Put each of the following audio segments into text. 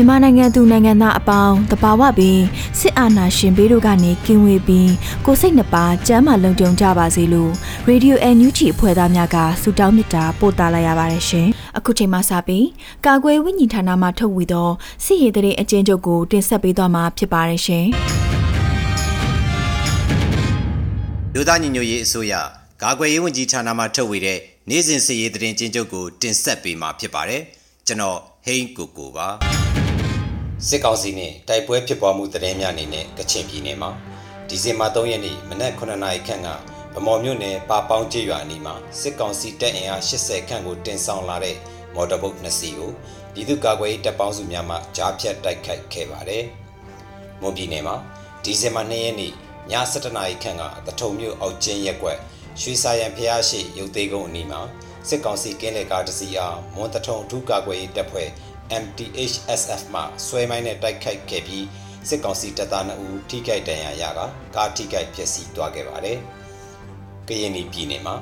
မြန်မာနိုင်ငံသူနိုင်ငံသားအပေါင်းတဘာဝပင်စစ်အာဏာရှင်ဘေးတို့ကနေကင်းဝေးပြီးကိုစိတ်နှပါကျမ်းမာလုံခြုံကြပါစေလို့ရေဒီယိုအန်ယူဂျီအဖွဲ့သားများကဆုတောင်းမေတ္တာပို့သလာရပါတယ်ရှင်။အခုချိန်မှစပြီးကာကွယ်ဝိညာဉ်ဌာနမှထုတ်ဝေသောစစ်ရေးတရေအကျဉ်းချုပ်ကိုတင်ဆက်ပေးသွားမှာဖြစ်ပါတယ်ရှင်။လူသားညီညွတ်ရေးအစိုးရကာကွယ်ရေးဝန်ကြီးဌာနမှထုတ်ဝေတဲ့နေ့စဉ်စစ်ရေးတရင်ကျဉ်းချုပ်ကိုတင်ဆက်ပေးမှာဖြစ်ပါတယ်။ကျွန်တော်ဟိန်းကိုကိုပါ။ စစ်ကောင်စီနဲ့တိုက်ပွဲဖြစ်ပွားမှုသတင်းများအနေနဲ့ကချင်ပြည်နယ်မှာဒီဇင်ဘာ3ရက်နေ့မနက်9:00နာရီခန့်ကဗမော်မြို့နယ်ပါပေါင်းကျေးရွာအနီးမှာစစ်ကောင်စီတပ်အင်အား80ခန့်ကိုတင်ဆောင်လာတဲ့မော်တော်ဘုတ်2စီးကိုပြည်သူ့ကာကွယ်ရေးတပ်ပေါင်းစုများမှကြားဖြတ်တိုက်ခိုက်ခဲ့ပါတယ်။မွန်ပြည်နယ်မှာဒီဇင်ဘာ2ရက်နေ့ည7:00နာရီခန့်ကတထုံမြို့အောက်ကျင်းရက်ကွက်ရွှေစာရန်ဖျားရှိရုပ်သေးကုန်းအနီးမှာစစ်ကောင်စီကင်းလေကားတစ်စီးအားမွန်တထုံအထူးကာကွယ်ရေးတပ်ဖွဲ့ MTHSF မှဆွဲမိုင်းနဲ့တိုက်ခိုက်ခဲ့ပြီးစစ်ကောင်စီတပ်သား2ဦးထိခိုက်ဒဏ်ရာရကကားထိခိုက်ပျက်စီးသွားခဲ့ပါတယ်။ကရင်ပြည်နယ်မှာ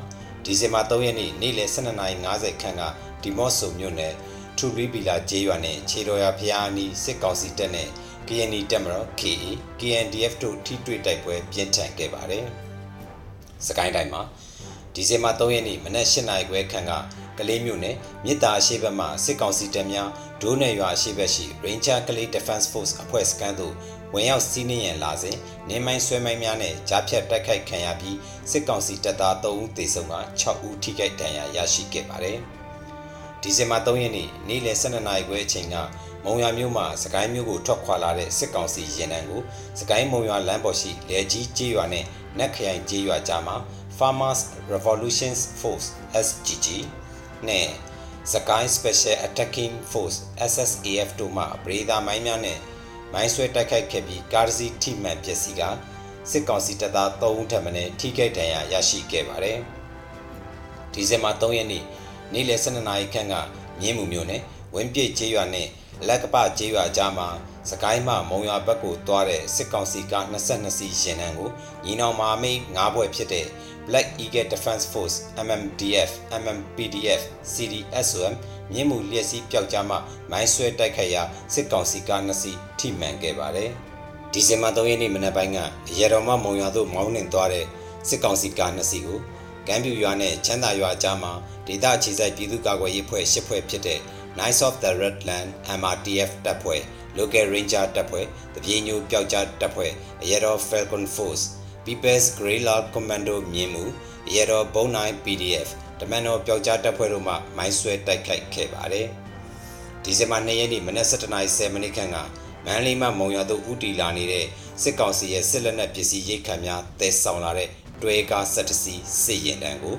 ဒီဇင်ဘာ3ရက်နေ့နေ့လယ်12:50ခန့်ကဒီမော့ဆိုမြို့နယ်ထူရီပီလာကျေးရွာနဲ့ခြေတော်ရဖျားအနီးစစ်ကောင်စီတပ်နဲ့ KNI တပ်မတော် KA KNDF တို့ထိတွေ့တိုက်ပွဲပြင်းထန်ခဲ့ပါတယ်။စကိုင်းတိုင်းမှာဒီဇင်ဘာ3ရက်နေ့မနက်8:00နာရီခွဲခန့်က ကလေးမြို့နယ်မြစ်တာအရှိဘက်မှစစ်ကောင်စီတပ်များဒိုးနယ်ရွာအရှိဘက်ရှိ Ranger ကလေး Defense Force အဖွဲ့စခန်းသို့ဝင်ရောက်စီးနင်းရန်လာစဉ်နေမိုင်းဆွဲမိုင်းများနဲ့ကြားဖြတ်တိုက်ခိုက်ခံရပြီးစစ်ကောင်စီတပ်သား3ဦးသေဆုံးက6ဦးထိခိုက်ဒဏ်ရာရရှိခဲ့ပါတယ်။ဒီဇင်ဘာ3ရက်နေ့နေ့လယ်12နာရီခွဲအချိန်ကမုံရွာမြို့မှာစကိုင်းမြို့ကိုထွက်ခွာလာတဲ့စစ်ကောင်စီရင်နှံကိုစကိုင်းမုံရွာလမ်းပေါ်ရှိလယ်ကြီးကျေးရွာနဲ့နက်ခရိုင်ကျေးရွာကြားမှာ Farmers Revolutions Force SGG နဲ့စကိုင်း Special Attacking Force SSAF တို့မှပရိသာမိုင်းများနဲ့မိုင်းဆွဲတိုက်ခိုက်ခဲ့ပြီးကားစီထိမှန်ပျက်စီးကစစ်ကောင်စီတပ်သား3ဦးထပ်မံထိခိုက်ဒဏ်ရာရရှိခဲ့ပါတယ်။ဒီဇင်ဘာ3ရက်နေ့နေ့လယ်12နာရီခန့်ကမြင်းမှုမြို့နယ်ဝင်းပြည့်ကျေးရွာနဲ့လက်ကပကျေးရွာကြားမှာစကိုင်းမှမုံရွာဘက်ကိုသွားတဲ့စစ်ကောင်စီက22စီးရင်နှံကိုညီနောင်မာမိတ်၅ဘွဲ့ဖြစ်တဲ့ Black Eagle Defense Force MMDF MMPDF CDSOM မြင်းမူလျက်စီးပျောက်ကြားမှမိုင်းဆွဲတိုက်ခိုက်ရာစစ်ကောင်စီကားနှစ်စီးထိမှန်ခဲ့ပါတယ်။ဒီဇင်ဘာ3ရက်နေ့မနက်ပိုင်းကရေတော်မမုံရွာသို့မောင်းနှင်သွားတဲ့စစ်ကောင်စီကားနှစ်စီးကိုကမ်းပြူရွာနဲ့ချမ်းသာရွာကြားမှာဒေသအခြေစိုက်ပြည်သူ့ကာကွယ်ရေးဖွဲ့ရှစ်ဖွဲ့ဖြစ်တဲ့ Knights of the Redland MRTF တပ်ဖွဲ့ Local Ranger တပ်ဖွဲ့တပြေညိုပျောက်ကြားတပ်ဖွဲ့အရတော် Falcon Force People's Guerrilla Commando မြင်းမှုရဲတော်ဘုံနိုင် PDF တမန်တော်ပျောက်ကြားတပ်ဖွဲ့တို့မှမိုင်းဆွဲတိုက်ခိုက်ခဲ့ပါတယ်။ဒီဇင်ဘာ2ရက်နေ့မနက်7:30မိနစ်ခန့်ကမန်လေးမှမုံရွာသို့ဦးတီလာနေတဲ့စစ်ကောင်စီရဲ့စစ်လက်နက်ပစ္စည်းရိတ်ခတ်များတဲဆောင်လာတဲ့တွဲကား7စီးစစ်ရင်တန်းကို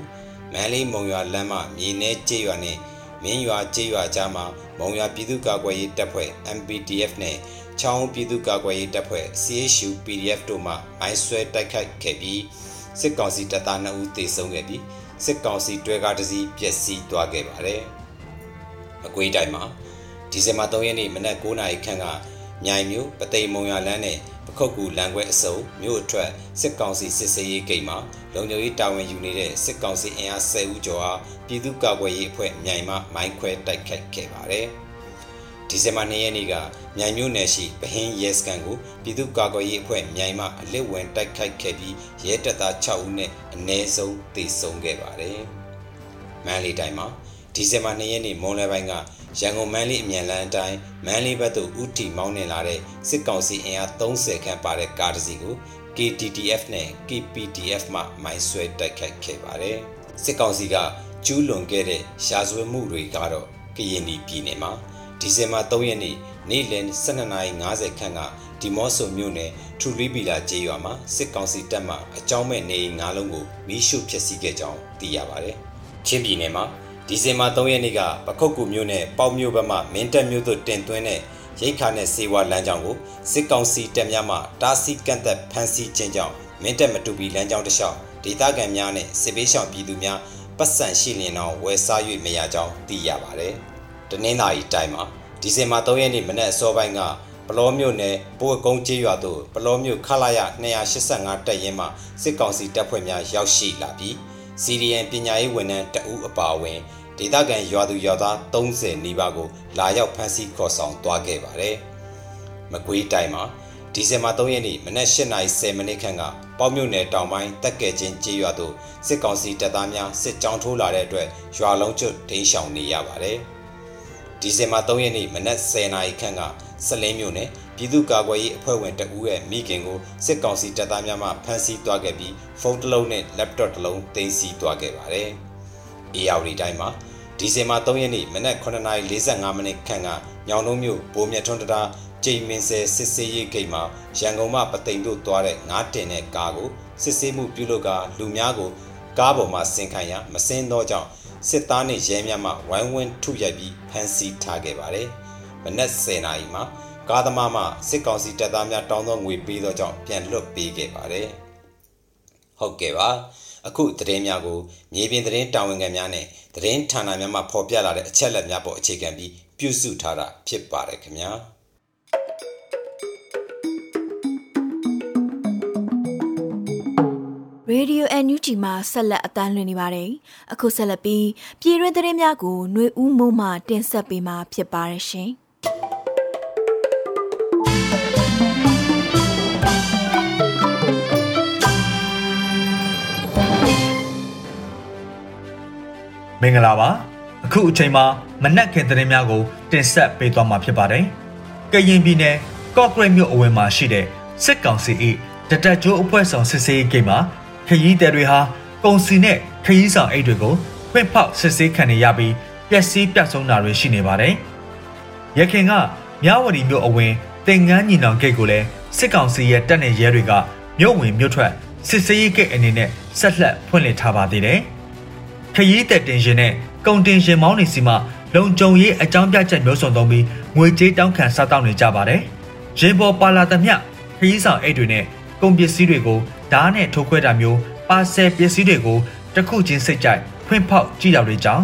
မန်လေးမုံရွာလမ်းမှမြေ내ကျေးရွာနဲ့မင်းရွာကျေးရွာကြားမှာ မုံရွာပြည်သူ့ကာကွယ်ရေးတပ်ဖွဲ့ MPDF နဲ့ချောင်းပြည်သူ့ကာကွယ်ရေးတပ်ဖွဲ့ CHU PDF တို့မှမိုင်းဆွဲတိုက်ခိုက်ခဲ့ပြီးစစ်ကောင်စီတပ်သား2ဦးသေဆုံးခဲ့ပြီးစစ်ကောင်စီတွဲကားတစ်စီးပျက်စီးသွားခဲ့ပါတယ်။အကွေးတိုင်းမှာဒီဇင်ဘာ3ရက်နေ့မနက်9:00နာရီခန့်က မြိုင်မြို့ပသိမ်မုံရွာလမ်းနဲ့ပခုတ်ကူလမ်းခွဲအစုံမြို့အထွက်စစ်ကောင်စီစစ်ဆေးရေးဂိတ်မှာလုံခြုံရေးတာဝန်ယူနေတဲ့စစ်ကောင်စီအင်အား10ဦးကျော်အားပြည်သူ့ကာကွယ်ရေးအဖွဲ့မြိုင်မှမိုင်းခွဲတိုက်ခိုက်ခဲ့ပါတယ်။ဒဒီဇင်ဘာ2ရက်နေ့ကမြိုင်မြို့နယ်ရှိဗဟင်းရဲစခန်းကိုပြည်သူ့ကာကွယ်ရေးအဖွဲ့မြိုင်မှအလစ်ဝင်တိုက်ခိုက်ခဲ့ပြီးရဲတပ်သား6ဦးနဲ့အနည်းဆုံးသေဆုံးခဲ့ပါတယ်။မန္တလေးတိုင်းမှာဒီဇင်ဘာ2ရက်နေ့မွန်လယ်ပိုင်းက ရန်ကုန်မန်းလေးအမြန်လမ်းအတိုင်းမန်းလေးဘက်သို့ဥတီမောင်းနှင်လာတဲ့စစ်ကောင်စီအင်အား30ခန့်ပါတဲ့ကားတစ်စီးကို KTTF နဲ့ KPTF မှမိုင်းဆွဲတိုက်ခိုက်ခဲ့ပါတယ်။စစ်ကောင်စီကကျူးလွန်ခဲ့တဲ့ရှားဆွဲမှုတွေကတော့ကရင်ပြည်နယ်မှာဒီဇင်ဘာ3ရက်နေ့နေ့လယ်12:50ခန့်ကဒီမော့ဆိုမြို့နယ်ထူရီပီလာကျေးရွာမှာစစ်ကောင်စီတပ်မှအကြောင်းမဲ့နေအိမ်၅လုံးကိုမီးရှို့ဖျက်ဆီးခဲ့ကြောင်းသိရပါတယ်။ချင်းပြည်နယ်မှာ ဒီဇင်ဘာ3ရက်နေ့ကပခုတ်ကူမြို့နယ်ပေါမြို့ဘက်မှမင်းတပ်မြို့သို့တင်သွင်းတဲ့ရိတ်ခါနဲ့စေဝါလမ်းကြောင်းကိုစစ်ကောင်စီတပ်များမှတားဆီးကန့်သက်ဖမ်းဆီးခြင်းကြောင့်မင်းတပ်မတူပီလမ်းကြောင်းတစ်လျှောက်ဒေသခံများနဲ့စစ်ပေးရှောင်ပြည်သူများပတ်စံရှိလျင်တော့ဝယ်စား၍မရကြောင်းသိရပါတယ်။တနင်္လာရီတိုင်းမှာဒီဇင်ဘာ3ရက်နေ့မနက်အစောပိုင်းကပလောမြို့နယ်ပိုးကုန်းကျေးရွာသို့ပလောမြို့ခလာရ285တပ်ရင်းမှစစ်ကောင်စီတပ်ဖွဲ့များရောက်ရှိလာပြီးစီရီယန်ပညာရေးဝန်ထမ်းတအူးအပါအဝင် ဒေသခံရွာသူရွာသား30နီးပါးကိုလာရောက်ဖမ်းဆီးခေါ်ဆောင်သွားခဲ့ပါတယ်။မကွေးတိုင်းမှာဒီဇင်ဘာ3ရက်နေ့မနက်8:10မိနစ်ခန့်ကပေါ့မြို့နယ်တောင်ပိုင်းတက်ကဲချင်းကျေးရွာသို့စစ်ကောင်စီတပ်သားများစစ်ကြောင်းထိုးလာတဲ့အတွက်ရွာလုံးကျွတ်ဒိမ်းရှောင်နေရပါတယ်။ဒီဇင်ဘာ3ရက်နေ့မနက်10:00နာရီခန့်ကစလင်းမြို့နယ်ပြည်သူ့ကာကွယ်ရေးအဖွဲ့ဝင်တအူးရဲ့မိခင်ကိုစစ်ကောင်စီတပ်သားများမှဖမ်းဆီးသွားခဲ့ပြီးဖုန်းတစ်လုံးနဲ့ laptop တစ်လုံးသိမ်းဆည်းသွားခဲ့ပါတယ်။ AR တိုင်းမှာဒီဇင်ဘာ3ရက်နေ့မနက်9:45မိနစ်ခန့်ကညောင်နှုံးမြို့ဘိုးမြထွန်းတရာကျိန်မင်းဆဲစစ်ဆေးရေးဂိတ်မှာရန်ကုန်မှပသိမ်တို့သွားတဲ့ငါးတင်တဲ့ကားကိုစစ်ဆေးမှုပြုလုပ်ကလူများကိုကားပေါ်မှာဆင်ခံရမစင်းသောကြောင့်စစ်သားနှင့်ရဲများမှဝိုင်းဝန်းထုရိုက်ပြီးဖမ်းဆီးထားခဲ့ပါတယ်။မနက်10:00နာရီမှာကားသမားမှစစ်ကောင်စီတပ်သားများတောင်းသောငွေပေးသောကြောင့်ပြန်လွတ်ပေးခဲ့ပါတယ်။ဟုတ်ကဲ့ပါ အခုသတင်းများကိုမြေပြင်သတင်းတာဝန်ခံများနဲ့သတင်းဌာနများမှဖော်ပြလာတဲ့အချက်အလက်များပေါ်အခြေခံပြီးပြုစုထားတာဖြစ်ပါတယ်ခင်ဗျာ။ Radio NUG မှာဆက်လက်အသံလွှင့်နေပါတယ်။အခုဆက်လက်ပြီးပြည်တွင်းသတင်းများကိုຫນွေဦးမိုးမှတင်ဆက်ပေးမှာဖြစ်ပါတယ်ရှင်။ မင်္ဂလာပါအခုအချိန်မှာမနက်ခင်းသတင်းများကို တင်ဆက်ပေးသွားမှာဖြစ်ပါတယ်ကရင်ပြည်နယ်ကော့ဂရိတ်မြို့အဝင်မှာရှိတဲ့စစ်ကောင်စီ၏တတက်ကျိုးအဖွဲ့ဆောင်စစ်ဆေးရေးဂိတ်မှာခရီးသည်တွေဟာကုန်စီနဲ့ခရီးဆောင်အိတ်တွေကိုဖွင့်ဖောက်စစ်ဆေးခံနေရပြီးပျက်စီးပြတ်ဆုံးတာတွေရှိနေပါတယ်ရခင်ကမြဝတီမြို့အဝင်တင်ငန်းညီနောင်ဂိတ်ကိုလည်းစစ်ကောင်စီရဲ့တပ်နေရဲတွေကမြို့ဝင်မြို့ထွက်စစ်ဆေးရေးဂိတ်အနေနဲ့ ဆက်လက်ဖွင့်လှစ်ထားပါသေးတယ်ခရီးသက်တင်ရှင်နဲ့ကုန်တင်ရှင်မောင်းနေစီမှလုံကြုံရေးအကြောင်းပြချက်မျိုးစုံသုံးပြီးငွေကြေးတောင်းခံစားတောင်းနေကြပါတယ်။ရင်ပေါ်ပါလာသမျှခရီးဆောင်အိတ်တွေနဲ့ကုန်ပစ္စည်းတွေကိုဓာတ်နဲ့ထိုးခွဲတာမျိုးပါဆယ်ပစ္စည်းတွေကိုတစ်ခုချင်းစိတ်ကြိုက်ဖွင့်ဖောက်ကြည့်ရတဲ့ကြောင်း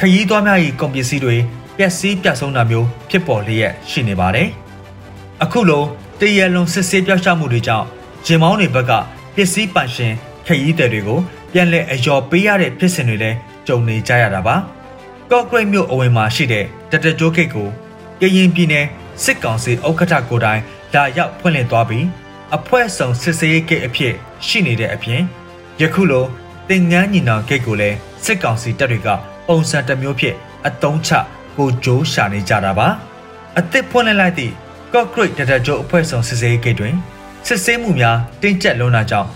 ခရီးသွားများ၏ကုန်ပစ္စည်းတွေပျက်စီးပြတ်ဆုံးတာမျိုးဖြစ်ပေါ်လျက်ရှိနေပါတယ်။အခုလိုတရလွန်စစ်ဆေးပြောက်ရှမှုတွေကြောင့်ဂျင်မောင်းတွေဘက်ကပစ္စည်းပိုင်ရှင် ခရီးသည်တွေကိုပြန်လည်အယော်ပေးရတဲ့ဖြစ်စဉ်တွေလည်းကြုံနေကြရတာပါကော့ဂရိတ်မြို့အဝင်မှာရှိတဲ့တတကြိုးကိတ်ကိုကရင်ပြည်နယ်စစ်ကောင်စီဥက္ကဋ္ဌကိုတိုင်လာရောက်ဖွင့်လှစ်သွားပြီးအဖွဲ့ဆောင်စစ်ဆေးရေးကိတ်အဖြစ်ရှိနေတဲ့အပြင်ယခုလိုတင်ငန်းညီနောင်ကိတ်ကိုလည်းစစ်ကောင်စီတပ်တွေကပုံစံတစ်မျိုးဖြင့်အတုံးချကိုကြိုးရှာနေကြတာပါအသစ်ဖွင့်လှစ်လိုက်သည့်ကော့ဂရိတ်တတကြိုးအဖွဲ့ဆောင်စစ်ဆေးရေးကိတ်တွင်စစ်ဆေးမှုများတင်းကျပ်လွန်းတာကြောင့်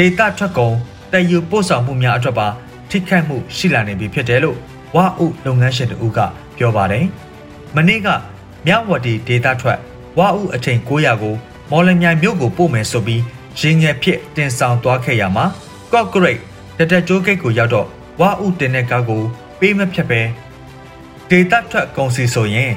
ဒေတာထွက်ကုန်တည်ယူပို့ဆောင်မှုများအတွက်ပါထိခိုက်မှုရှိလာနေပြီဖြစ်တယ်လို့ဝါဥလုပ်ငန်းရှင်တို့ကပြောပါတယ်။မနေ့ကမြဝတီဒေတာထွက်ဝါဥအချိန်900ကိုမော်လမြိုင်မြို့ကိုပို့မယ်ဆိုပြီးရင်းငယ်ဖြစ်တင်ဆောင်သွားခဲ့ရမှာကော့ဂရိတ်တတကြိုးဂိတ်ကိုရောက်တော့ဝါဥတင်တဲ့ကားကိုပေးမဖြတ်ပဲဒေတာထွက်ကုန်စီဆိုရင်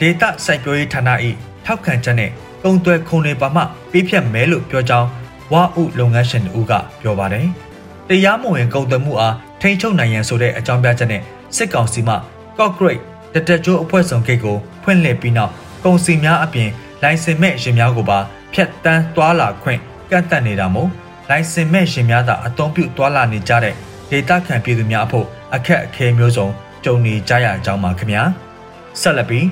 ဒေတာစိုက်ပျိုးရေးဌာန၏ထောက်ခံချက်နဲ့ကုန်သွယ်ခုံတွေပါမှပေးဖြတ်မဲလို့ပြောကြောင်း ဝါဥလုပ်ငန်းရှင်တို့ကပြောပါတယ်။တရားမဝင်ကုန်သွယ်မှုအားထိန်းချုပ်နိုင်ရန်ဆိုတဲ့အကြောင်းပြချက်နဲ့စစ်ကောင်စီမှကော့ဂရိတ်တတကြိုးအဖွဲ့ဆောင်ဂိတ်ကိုဖွင့်လှစ်ပြီးနောက်ကုန်စည်များအပြင်လိုင်စင်မဲ့ရင်များကိုပါဖျက်တမ်းသွာလာခွင့်ကန့်သတ်နေတာမို့လိုင်စင်မဲ့ရင်များသာအသုံးပြုသွာလာနေကြတဲ့ဒေသခံပြည်သူများအဖို့အခက်အခဲမျိုးစုံကြုံနေကြရကြောင်းပါခင်ဗျာဆက်လက်ပြီး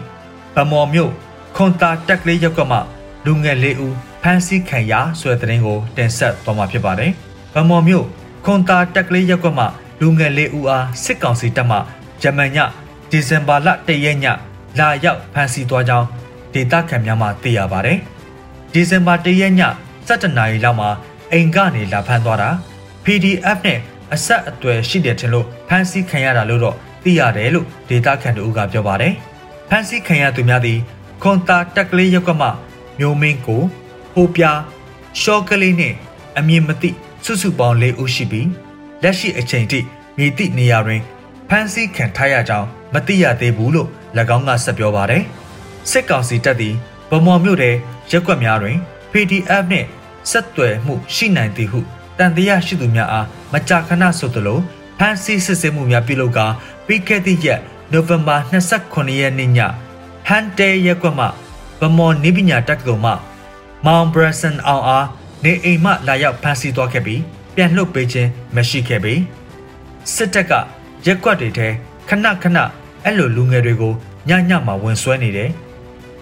ဗမော်မြို့ခွန်တာတက်ကလေးရပ်ကွက်မှလူငယ်လေးဦး ဖမ်းဆီးခံရဆိုတဲ့သတင်းကိုတင်ဆက်သွားမှာဖြစ်ပါတယ်။ဗမော်မြို့ခွန်တာတက်ကလေးရပ်ကွက်မှလူငယ်လေးဦးအားစစ်ကောင်စီတပ်မှဂျမန်ညဒီဇင်ဘာလ၁ရက်ညလာရောက်ဖမ်းဆီးသွားကြောင်းဒေသခံများမှသိရပါတယ်။ဒီဇင်ဘာ၁ရက်ည7နာရီလောက်မှာအိမ်ကနေလာဖမ်းသွားတာ PDF နဲ့အဆက်အသွယ်ရှိတယ်ထင်လို့ဖမ်းဆီးခံရတာလို့တော့သိရတယ်လို့ဒေတာခန်တူကပြောပါတယ်။ဖမ်းဆီးခံရသူများသည်ခွန်တာတက်ကလေးရပ်ကွက်မှမျိုးမင်းကို ဟိုပြာရှော့ကလေးနဲ့အမြင်မသိစုစုပေါင်း၄ဦးရှိပြီးလက်ရှိအချိန်ထိမြေတိနေရာတွင်ဖမ်းဆီးခံထားရကြောင်းမသိရသေးဘူးလို့၎င်းကဆက်ပြောပါတယ်။စစ်ကောင်စီတပ်သည်ဗမော်မြို့နယ်ရက်ကွက်များတွင် PDF နှင့်ဆက်သွယ်မှုရှိနိုင်သည်ဟုတန်တရားရှိသူများအားမကြာခဏဆိုသလိုဖမ်းဆီးစစ်ဆေးမှုများပြုလုပ်ကာပြီးခဲ့သည့်ရက်နိုဝင်ဘာ29ရက်နေ့ညဟန်တဲရက်ကွက်မှဗမော်နိပညာတက္ကသိုလ်မှ မောင်ဘရဆန်အောင်အားနေအိမ်မှလာရောက်ဖမ်းဆီးသွားခဲ့ပြီးပြန်လွှတ်ပေးခြင်းမရှိခဲ့ပေစစ်တပ်ကရက်ကွက်တွေထဲခဏခဏအဲ့လိုလူငယ်တွေကိုညညမှာဝင်ဆွဲနေတယ်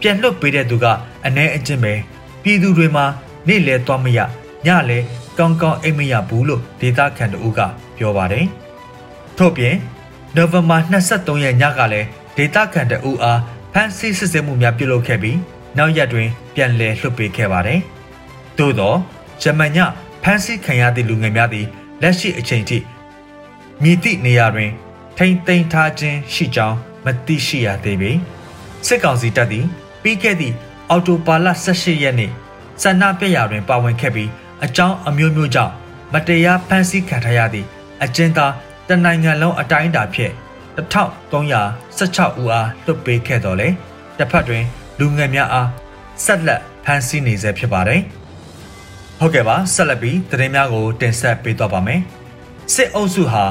ပြန်လွှတ်ပေးတဲ့သူကအ ਨੇ အချင်းပဲပြည်သူတွေမှာနေ့လဲသွားမရညလဲကောင်းကောင်းအိမ်မရဘူးလို့ဒေတာခန်တူကပြောပါတယ်ထို့ပြင်နိုဝင်ဘာ23ရက်ညကလည်းဒေတာခန်တူအားဖမ်းဆီးစစ်ဆေးမှုများပြုလုပ်ခဲ့ပြီး နောက်ရက်တွင် ပြန်လည်လွှတ်ပေးခဲ့ပါတယ်သို့သောဂျမန်ညဖမ်းဆီးခံရသည့်လူငယ်များသည်လက်ရှိအချိန်ထိမြည်သည့်နေရာတွင် ထိမ့်သိမ်းထားခြင်းရှိကြောင်းမသိရှိရသေးပေစစ်ကောင်စီတပ်သည်ပြီးခဲ့သည့်အော်တိုပါလ18ရက်နေ့ဆန္ဒပြရာတွင်ပါဝင်ခဲ့ပြီးအကြောင်းအမျိုးမျိုးကြောင့်မတရားဖမ်းဆီးခံထားရသည့်အကျဉ်းသားတနိုင်ငံလုံးအတိုင်းအတာဖြင့်1316ဦးအားလွတ်ပေးခဲ့တော်လဲတစ်ဖက်တွင် လူငယ်များအားဆက်လက်ဖမ်းဆီးနေဆဲဖြစ်ပါတယ်။ဟုတ်ကဲ့ပါဆက်လက်ပြီးသတင်းများကိုတင်ဆက်ပေးသွားပါမယ်။စစ်အုပ်စုဟာ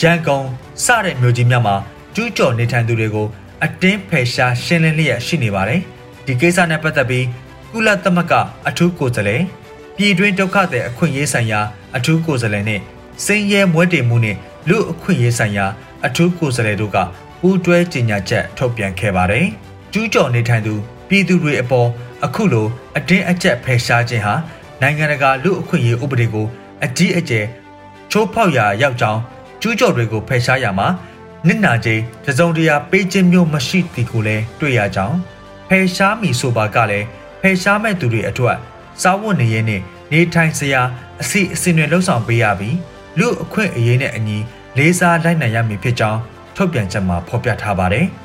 ရန်ကုန်စတဲ့မြို့ကြီးများမှာကျူးကျော်နေထိုင်သူတွေကိုအတင်းဖယ်ရှားရှင်းလင်းလျက်ရှိနေပါတယ်။ဒီကိစ္စနဲ့ပတ်သက်ပြီးကုလသမဂ္ဂအထူးကိုယ်စားလှယ်ပြည်တွင်းဒုက္ခသည်အခွင့်အရေးဆိုင်ရာအထူးကိုယ်စားလှယ်နဲ့စင်ရဲမွဲတေမှုနဲ့လူအခွင့်အရေးဆိုင်ရာအထူးကိုယ်စားလှယ်တို့ကပူးတွဲကြေညာချက်ထုတ်ပြန်ခဲ့ပါတယ်။ ကျူးကျော်နေထိုင်သူပြည်သူတွေအပေါ်အခုလိုအတင်းအကျပ်ဖယ်ရှားခြင်းဟာနိုင်ငံတကာလူအခွင့်အရေးဥပဒေကိုအကြီးအကျယ်ချိုးဖောက်ရာရောက်ကြောင်းကျူးကျော်တွေကိုဖယ်ရှားရမှာနစ်နာခြင်းတစုံတရာပေးခြင်းမျိုးမရှိသည်ကိုလည်းတွေ့ရကြောင်းဖယ်ရှားမိဆိုပါကလည်းဖယ်ရှားမဲ့သူတွေအတွက်စားဝတ်နေရေးနဲ့နေထိုင်စရာအစီအစဉ်တွေလှုပ်ဆောင်ပေးရပြီးလူအခွင့်အရေးနဲ့အညီလေးစားလိုက်နိုင်ရမည်ဖြစ်ကြောင်းထုတ်ပြန်ချက်မှာဖော်ပြထားပါတယ်။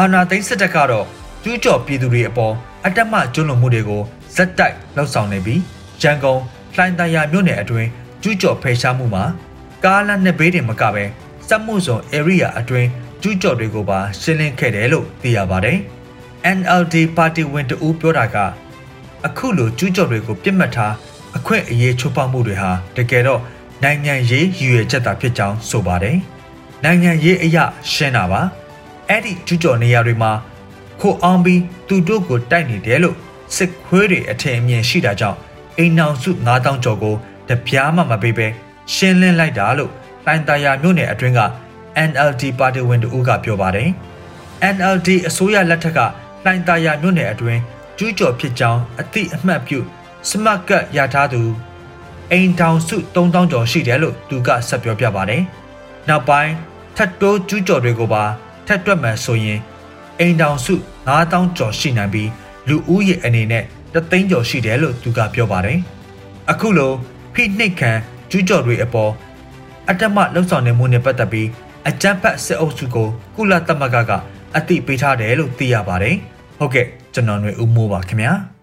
အာနာသိန်းစစ်တပ်ကတော့ကျူးကျော်ပြည်သူတွေအပေါ်အတက်မကျွလွန်မှုတွေကိုဇက်တိုက်လှုပ်ဆောင်နေပြီးရန်ကုန်လှိုင်းသာယာမြို့နယ်အတွင်းကျူးကျော်ဖယ်ရှားမှုမှာကားလမ်းနှစ်ဘေးတင်မကပဲစက်မှုဇုံ area အတွင်းကျူးကျော်တွေကိုပါရှင်းလင်းခဲ့တယ်လို့သိရပါတယ်။ NLD ပါတီဝင်တဦးပြောတာကအခုလိုကျူးကျော်တွေကိုပြစ်မှတ်ထားအခွင့်အရေးချိုးဖောက်မှုတွေဟာတကယ်တော့နိုင်ငံရေးရည်ရွယ်ချက်သာဖြစ်ကြောင်းဆိုပါတယ်။နိုင်ငံရေးအရာရှင်းတာပါ။ အဲ့ဒီကျူးကျော်နေရာတွေမှာခိုအောင်ပြီးသူတို့ကိုတိုက်နေတယ်လို့စစ်ခွေးတွေအထင်အမြင်ရှိတာကြောင့်အိမ်နောင်စု9000ကျော်ကိုတပြားမှမပေးပဲရှင်းလင်းလိုက်တာလို့လိုင်တာယာမြို့နယ်အတွင်းက NLD ပါတီဝင်တို့ကပြောပါတယ်။ NLD အစိုးရလက်ထက်ကလိုင်တာယာမြို့နယ်အတွင်းကျူးကျော်ဖြစ်ကြောင်းအသိအမှတ်ပြုစမတ်ကတ်ရထားသူအိမ်ထောင်စု3000ကျော်ရှိတယ်လို့သူကဆက်ပြောပြပါတယ်။နောက်ပိုင်းထပ်တိုးကျူးကျော်တွေကိုပါ ထပ်တွက်မှဆိုရင်အိမ်ထောင်စု9000ကျော်ရှိနိုင်ပြီးလူဦးရေအနေနဲ့တသိန်းကျော်ရှိတယ်လို့သူကပြောပါတယ်။အခုလိုဖိနှိပ်ခံကျူးကျော်တွေအပေါ်အတ္တမလှုပ်ဆောင်နေမှုနဲ့ပတ်သက်ပြီးအကြမ်းဖက်စစ်အုပ်စုကိုကုလသမဂ္ဂကအသိပေးထားတယ်လို့သိရပါတယ်။ဟုတ်ကဲ့ကျွန်တော်ຫນွေဦးမိုးပါခင်ဗျာ။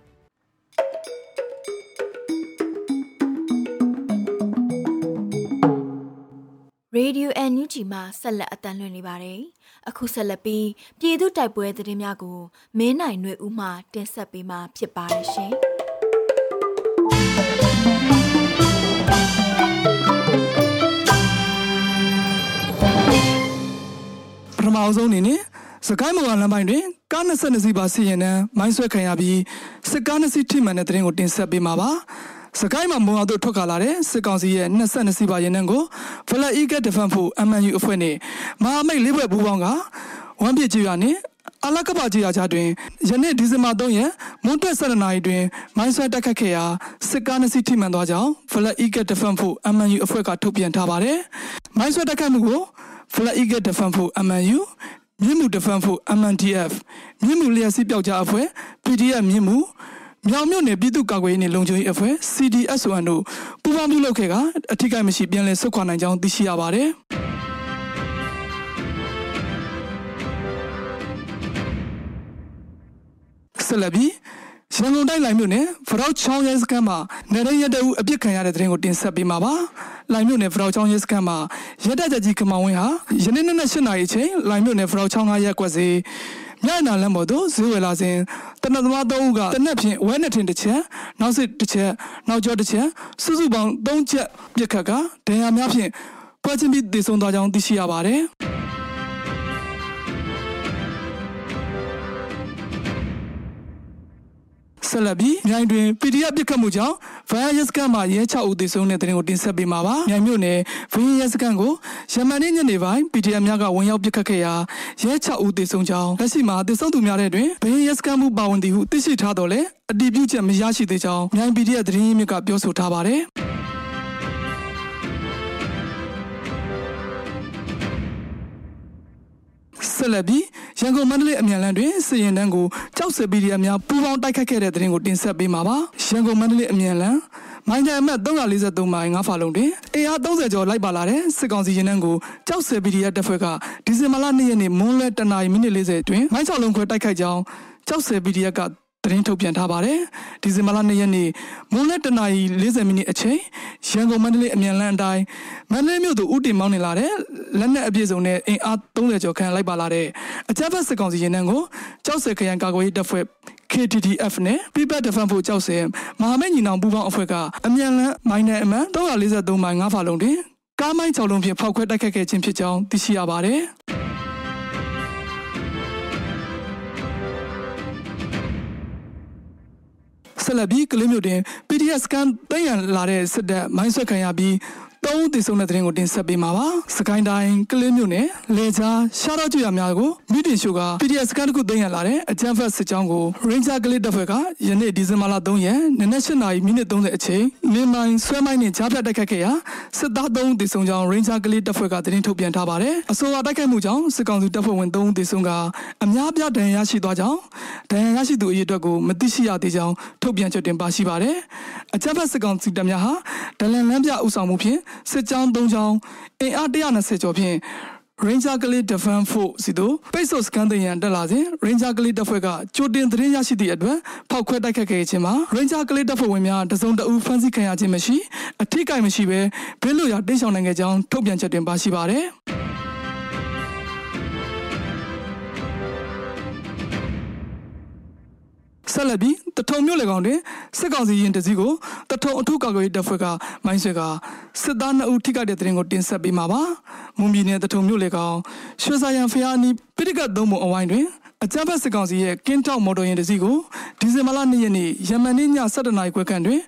Radio NUG မှာဆက်လက်အတန်းလွှင့်နေပါတယ်။အခုဆက်လက်ပြီးပြည်သူတိုက်ပွဲသတင်းများကိုမင်းနိုင်ຫນွေဦးမှတင်ဆက်ပေးမှာဖြစ်ပါတယ်ရှင်။ပထမအဆုံးအနေနဲ့စကိုင်းမော်လမ်းပိုင်းတွင်ကား22စီးပါစီရင်နှံမိုင်းဆွဲခံရပြီးစစ်ကား2စီးထိမှန်တဲ့တဲ့ရင်ကိုတင်ဆက်ပေးမှာပါ။ စကိုင်းမှာမုံအောင်တို့ထွက်ခါလာတဲ့စစ်ကောင်စီရဲ့22စီးပါရင်နှန်းကိုဖလက်အီကက်ဒဖန်ဖို့ MNU အဖွဲ့နဲ့မဟာမိတ်လေးဘွဲ့ပူးပေါင်းကဝမ်ပြစ်ကျွာနဲ့အလကပကြီးရာချတွင်ယနေ့ဒီဇင်ဘာ3ရက်မွန်းတက်7နာရီတွင်မိုင်းဆွဲတက်ခတ်ခဲ့ရာစစ်ကားနှစ်စီးထိမှန်သွားကြောင်း Flat Eagle Defense ဖို့ MNU အဖွဲ့ကထုတ်ပြန်ထားပါတယ်။မိုင်းဆွဲတက်ခတ်မှုကို Flat Eagle Defense ဖို့ MNU မြင့်မှု Defense ဖို့ MNDF မြင့်မှုလျှက်စီးပြောက်ကြားအဖွဲ့ PDF မြင့်မှု မြောင်မြို့နယ်ပြည်သူ့ကာကွယ်ရေးနှင့်လုံခြုံရေးအဖွဲ့ CDSON တို့ပူးပေါင်းပြုလုပ်ခဲ့ကအထူးကိမရှိပြန်လည်ဆုတ်ခွာနိုင်ကြောင်းသိရှိရပါတယ်။ဆက်လက်ပြီးရန်ကုန်တိုင်းလိုင်မြို့နယ်ဖရောက်ချောင်းရဲစခန်းမှာနေရရတဲ့အပြစ်ခံရတဲ့တဲ့ရင်ကိုတင်ဆက်ပေးမှာပါ။လိုင်မြို့နယ်ဖရောက်ချောင်းရဲစခန်းမှာရတကြကြီးကမောင်ဝင်းဟာယနေ့နေ့၈နာရီချိန်လိုင်မြို့နယ်ဖရောက်ချောင်းကရက်ကွက်စီ ညနာလမ်းပေါ်သို့ဈေးဝယ်လာစဉ်တနက်သမား၃ဦးကတနက်ဖြင့်ဝဲနှစ်ထင်တစ်ချက်နောက်စစ်တစ်ချက်နောက်ကျောတစ်ချက်စုစုပေါင်း၃ချက်ပြစ်ခတ်ကဒဏ်ရာများဖြင့်ပွဲချင်းပြီးတည်ဆုံသွားကြောင်းသိရှိရပါတယ်။ ဆက်လက်ပြီးမြိုင်တွင် PDF ပစ်ခတ်မှုကြောင့် virus ကမှရဲ6ဦးသေဆုံးတဲ့တဲ့တင်ကိုတင်ဆက်ပေးမှာပါမြိုင်မြို့နယ် virus ကကိုယမန်နေ့ညနေပိုင်း PDF များကဝင်ရောက်ပစ်ခတ်ခဲ့ရာရဲ6ဦးသေဆုံးကြောင်းလက်ရှိမှာသေဆုံးသူများတဲ့တွင် virus ကမှုပါဝင်သည်ဟုသိရှိထားတော်လဲအတည်ပြုချက်မရရှိသေးကြောင်းမြိုင် PDF သတင်းရင်းမြစ်ကပြောဆိုထားပါတယ် ဆက်လက်ပြီးရန်ကုန်မန္တလေးအမြန်လမ်းတွင်စီရင်တန်းကိုကြောက်စပီဒီယာများပူးပေါင်းတိုက်ခတ်ခဲ့တဲ့တဲ့ရင်ကိုတင်ဆက်ပေးမှာပါရန်ကုန်မန္တလေးအမြန်လမ်းမိုင်းတန်အမှတ်343မိုင်9ဖာလုံးတွင်အေအား30ကျော်လိုက်ပါလာတဲ့စစ်ကောင်စီရင်တန်းကိုကြောက်စပီဒီယာတပ်ဖွဲ့ကဒီဇင်ဘာလ2ရက်နေ့မွန်းလွဲတနာရီမိနစ်40တွင်မိုင်း6လုံးခွဲတိုက်ခိုက်ကြောင်းကြောက်စပီဒီယာက သတင်းထုတ်ပြန်ထားပါတယ်။ဒီဇင်ဘာလ2ရက်နေ့မွန်းလက်တနာရီ40မိနစ်အချိန်ရန်ကုန်မန္တလေးအမြန်လမ်းအတိုင်းမန္တလေးမြို့သို့ဥတင်မောင်းနေလာတဲ့လက်နက်အပြည့်စုံနဲ့အင်အား30ကျော်ခန့်လိုက်ပါလာတဲ့အကြမ်းဖက်စစ်ကောင်စီရင်နှန်းကိုကြောက်စဲခရိုင်ကာကွယ်ရေးတပ်ဖွဲ့ KTTF နဲ့ People Defense ဖို့ကြောက်စဲမဟာမိတ်ညီနောင်ပူးပေါင်းအဖွဲ့ကအမြန်လမ်းမိုင်းနယ်အမှန်343မိုင်9ဖာလုံးတွင်ကားမိုင်း6လုံးဖြင့်ဖောက်ခွဲတိုက်ခတ်ခဲ့ခြင်းဖြစ်ကြောင်းသိရှိရပါတယ်။ ဆက်လက်ပြီးကလေးမျိုးတင် PDF scan သိမ်းရလာတဲ့စစ်တပ်မိုင်းဆွဲခံရပြီး သုံးတည်ဆုံတဲ့တဲ့ရင်ကိုတင်ဆက်ပေးမှာပါစကိုင်းတိုင်းကလေးမြို့နယ်လေချာရှားတော့ကျွရများကိုမိတင်ရှိုက PDF စကန်တစ်ခုသိမ်းရလာတဲ့အကြမ်းဖက်စစ်ကြောင်းကို Ranger ကလေးတပ်ဖွဲ့ကယနေ့ဒီဇင်ဘာလ3ရက်နနက်8နာရီမိနစ်30အချိန်လင်းမိုင်းဆွဲမိုင်းနဲ့ကြားဖြတ်တိုက်ခတ်ခဲ့ရာစစ်သား3ဦးတည်ဆုံကြောင်း Ranger ကလေးတပ်ဖွဲ့ကသတင်းထုတ်ပြန်ထားပါတယ်အဆိုပါတိုက်ခိုက်မှုကြောင့်စစ်ကောင်စီတပ်ဖွဲ့ဝင်3ဦးတည်ဆုံကအများပြဒဏ်ရာရရှိသွားကြောင်းဒဏ်ရာရရှိသူအရေအတွက်ကိုမသိရှိရသေးကြောင်းထုတ်ပြန်ချက်တင်ပါရှိပါတယ်အကြမ်းဖက်စစ်ကောင်စီတပ်များဟာဒလန်လန်းပြဥဆောင်မှုဖြင့်စစ်ကြောင်း၃ကြောင်းအင်အား120ကျော်ဖြင့် Ranger ကလေး Defense Force စီတို့ပိတ်ဆို့စကန်တင်ရန်တက်လာစဉ် Ranger ကလေးတပ်ဖွဲ့ကကြိုတင်သတင်းရရှိသည့်အတွက်ဖောက်ခွဲတိုက်ခတ်ခဲ့ခြင်းမှာ Ranger ကလေးတပ်ဖွဲ့ဝင်များတစုံတအူဖမ်းဆီးခံရခြင်းမရှိအထိကိမရှိဘဲဘေးလွတ်ရာတိတ်ဆောင်နိုင်ခဲ့ကြောင်းထုတ်ပြန်ချက်တင်ပါရှိပါတယ်။ ဆက်လက်ပြီးတထုံမြို့လေကောင်တွင်စစ်ကောင်စီရင်တစည်းကိုတထုံအထူးကာကွယ်ရေးတပ်ဖွဲ့ကမိုင်းဆွဲကစစ်သား2ဦးထိခိုက်တဲ့တဲ့ရင်ကိုတင်ဆက်ပေးမှာပါမွန်ပြည်နယ်တထုံမြို့လေကောင်ရွှေစာရန်ဖျားနီးပိဋကတ်သုံးပုံအဝိုင်းတွင်အကြမ်းဖက်စစ်ကောင်စီရဲ့ကင်းတောက်မော်တော်ယာဉ်တစ်စီးကိုဒီဇင်ဘာလ2ရက်နေ့ယမန်နေ့ည7:00နာရီခွဲခန့်တွင်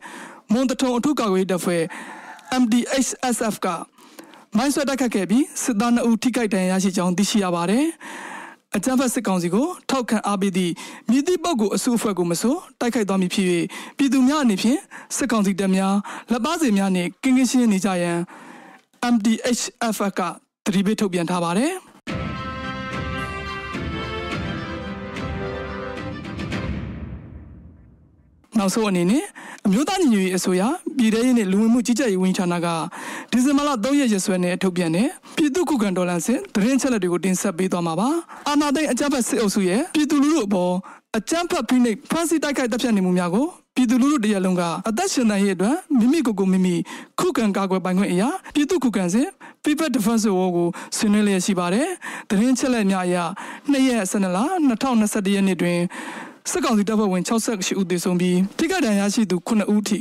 မွန်တထုံအထူးကာကွယ်ရေးတပ်ဖွဲ့ MDHSF ကမိုင်းဆွဲတိုက်ခတ်ခဲ့ပြီးစစ်သား2ဦးထိခိုက်ဒဏ်ရာရရှိကြောင်းသိရှိရပါတယ်။ အကြမ်းဖက်စစ်ကောင်စီကိုထောက်ခံအားပေးသည့်မြစ်တိပုတ်ကိုအစုအဖွဲ့ကိုမဆိုတိုက်ခိုက်သွားမည်ဖြစ်၍ပြည်သူများအနေဖြင့်စစ်ကောင်စီတပ်များလက်ပါစီများနှင့်ကင်းကင်းရှင်းနေကြရန် MDHF ကတတိပိထုတ်ပြန်ထားပါတယ်နောက်ဆုံးအနေနဲ့အမျိုးသားညီညွတ်ရေးအစိုးရပြည်ထောင်စုနဲ့လူဝင်မှုကြီးကြပ်ရေးဝန်ကြီးဌာနကဒီဇင်ဘာလ3ရက်ရက်စွဲနဲ့ထုတ်ပြန်တဲ့ ပြည်သူ့ခုခံတော်လှန်စစ်တရင်ချက်လက်တွေကိုတင်ဆက်ပေးသွားမှာပါအာဏာသိမ်းအကြမ်းဖက်စစ်အုပ်စုရဲ့ပြည်သူလူထုအပေါ်အကြမ်းဖက်ဖိနှိပ်ဖမ်းဆီးတိုက်ခိုက်တပ်ဖြတ်နေမှုများကိုပြည်သူလူထုတရက်လုံးကအသက်ရှင်နိုင်ရေးအတွက်မိမိကိုယ်ကိုမိမိခုခံကာကွယ်ပိုင်ခွင့်အရာပြည်သူခုခံစစ် People Defense War ကိုဆွေးနွေးလျက်ရှိပါတယ်။တရင်ချက်လက်များအရ2ရက်12လ2021ရက်နေ့တွင်စစ်ကောင်စီတပ်ဖွဲ့ဝင်68ဦးသေဆုံးပြီးထိခိုက်ဒဏ်ရာရှိသူ9ဦးထိ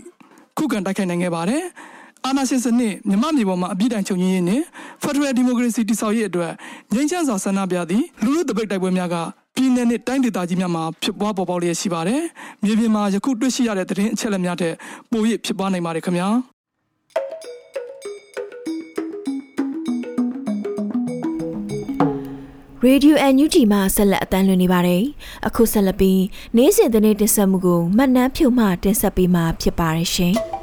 ခုခံတိုက်ခိုက်နိုင်ခဲ့ပါတယ်။ အာဏာရှင်စနစ်မြမမျိုးပေါ်မှာအပြစ်ဒဏ်ချုပ်ငြိမ်းရေးနဲ့ Federal Democracy တည်ဆောက်ရေးအတွက်ငြိမ်းချမ်းစွာဆန္ဒပြသည့်လူလူတပိတ်တိုက်ပွဲများကပြည်내နဲ့တိုင်းဒေသကြီးများမှာဖြစ်ပွားပေါ်ပေါက်လျက်ရှိပါတယ်။မြေပြင်မှာယခုတွေ့ရှိရတဲ့သတင်းအချက်အလက်များတဲ့ပို၍ဖြစ်ပွားနိုင်ပါတယ်ခင်ဗျာ။ရေဒီယိုအန်ယူဂျီမှဆက်လက်အတန်းလွှင့်နေပါတယ်။အခုဆက်လက်ပြီးနေ့စဉ်သတင်းတင်ဆက်မှုကိုမှတ်နှမ်းဖြုတ်မှတင်ဆက်ပေးမှာဖြစ်ပါတယ်ရှင်။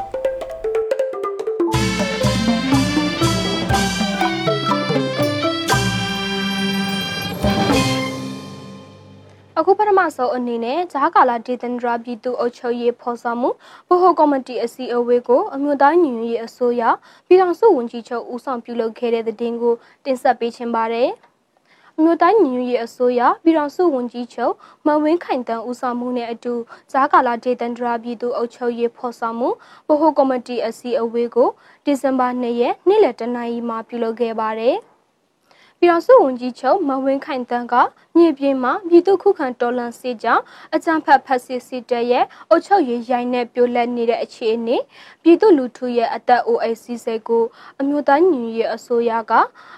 ဆုံးအနေနဲ့ဂျားကာလာဒေသန္တရပြည်သူ့အုပ်ချုပ်ရေးဖော်ဆောင်မှုဗဟိုကော်မတီအစည်းအဝေးကိုအမျိုးသားညီညွတ်ရေးအစိုးရပြည်ထောင်စုဝန်ကြီးချုပ်ဦးဆောင်ပြုလုပ်ခဲ့တဲ့တဲ့င်းကိုတင်ဆက်ပေးခြင်းပါတယ်။အမျိုးသားညီညွတ်ရေးအစိုးရပြည်ထောင်စုဝန်ကြီးချုပ်မဝင်းခိုင်တန်းဦးဆောင်မှုနဲ့အတူဂျာကာလာဒေသန္တရပြည်သူ့အုပ်ချုပ်ရေးဖော်ဆောင်မှုဗဟိုကော်မတီအစည်းအဝေးကိုဒီဇင်ဘာ2ရက်နေ့လယ်တနာရီမှာပြုလုပ်ခဲ့ပါတယ်။ ပြည်တော်စုဝန်ကြီးချုပ်မဝင်းခိုင်တန်းကမြေပြင်မှာပြည်သူခုခံတော်လှန်စစ်ကြောင်းအကြံဖတ်ဖက်စစ်စစ်တပ်ရဲ့အုပ်ချုပ်ရေးရိုင်းနဲ့ပြိုလက်နေတဲ့အခြေအနေပြည်သူလူထုရဲ့အသက်အိုးအိမ်စီးစိမ်ကိုအမျိုးသားညီညွတ်ရေးအစိုးရက